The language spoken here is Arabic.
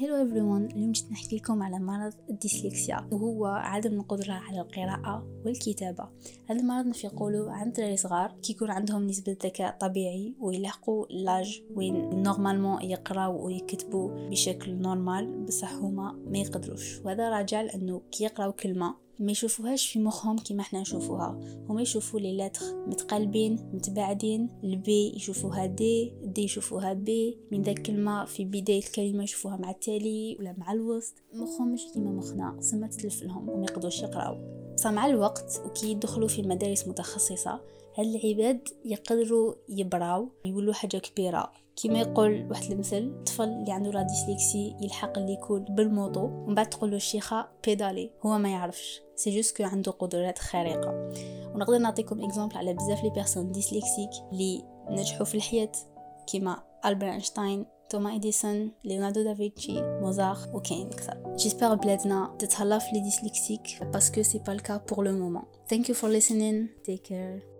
Hello everyone اليوم جيت نحكي لكم على مرض ال dyslexie وهو عدم القدرة على القراءة والكتابة. هذا المرض نفي يقولوا عند دراري صغار كي يكون عندهم نسبة ذكاء طبيعي ويلحقوا l'âge وين normalement يقراو ويكتبوا بشكل normal بصح هما ما يقدروش. وهذا راجع لأنه كي يقراو كلمة ما يشوفوهاش في مخهم كيما إحنا نشوفوها. هما يشوفوا les lettres متقلبين متباعدين ال b يشوفوها d d يشوفوها b من ذاك الكلمة في بداية الكلمة يشوفوها مع التالي ولا مع الوسط. مخهم مش كيما مخنا سما تتلف لهم وما يقدروش يقراو. بصح مع الوقت وكي يدخلوا في مدارس متخصصة. هاد العباد يقدروا يبراو يولوا حاجة كبيرة. كيما يقول واحد المثل الطفل اللي عنده لا ديسليكسي يلحق اللي يكون بالموطو ومن بعد تقول له الشيخة بيدالي هو ما يعرفش. سي جوست كو عنده قدرات خارقة. ونقدر نعطيكم اكزامبل على بزاف لي بيرسون ديسليكسيك اللي نجحوا في الحياة. كيما ألبرت أينشتاين توما إديسون ليوناردو دافينشي موزار وكاين أكثر جيسبر بلادنا تتهلا في لي ديسليكسيك باسكو سي با الكا بور لو مومون Thank you for listening. Take care.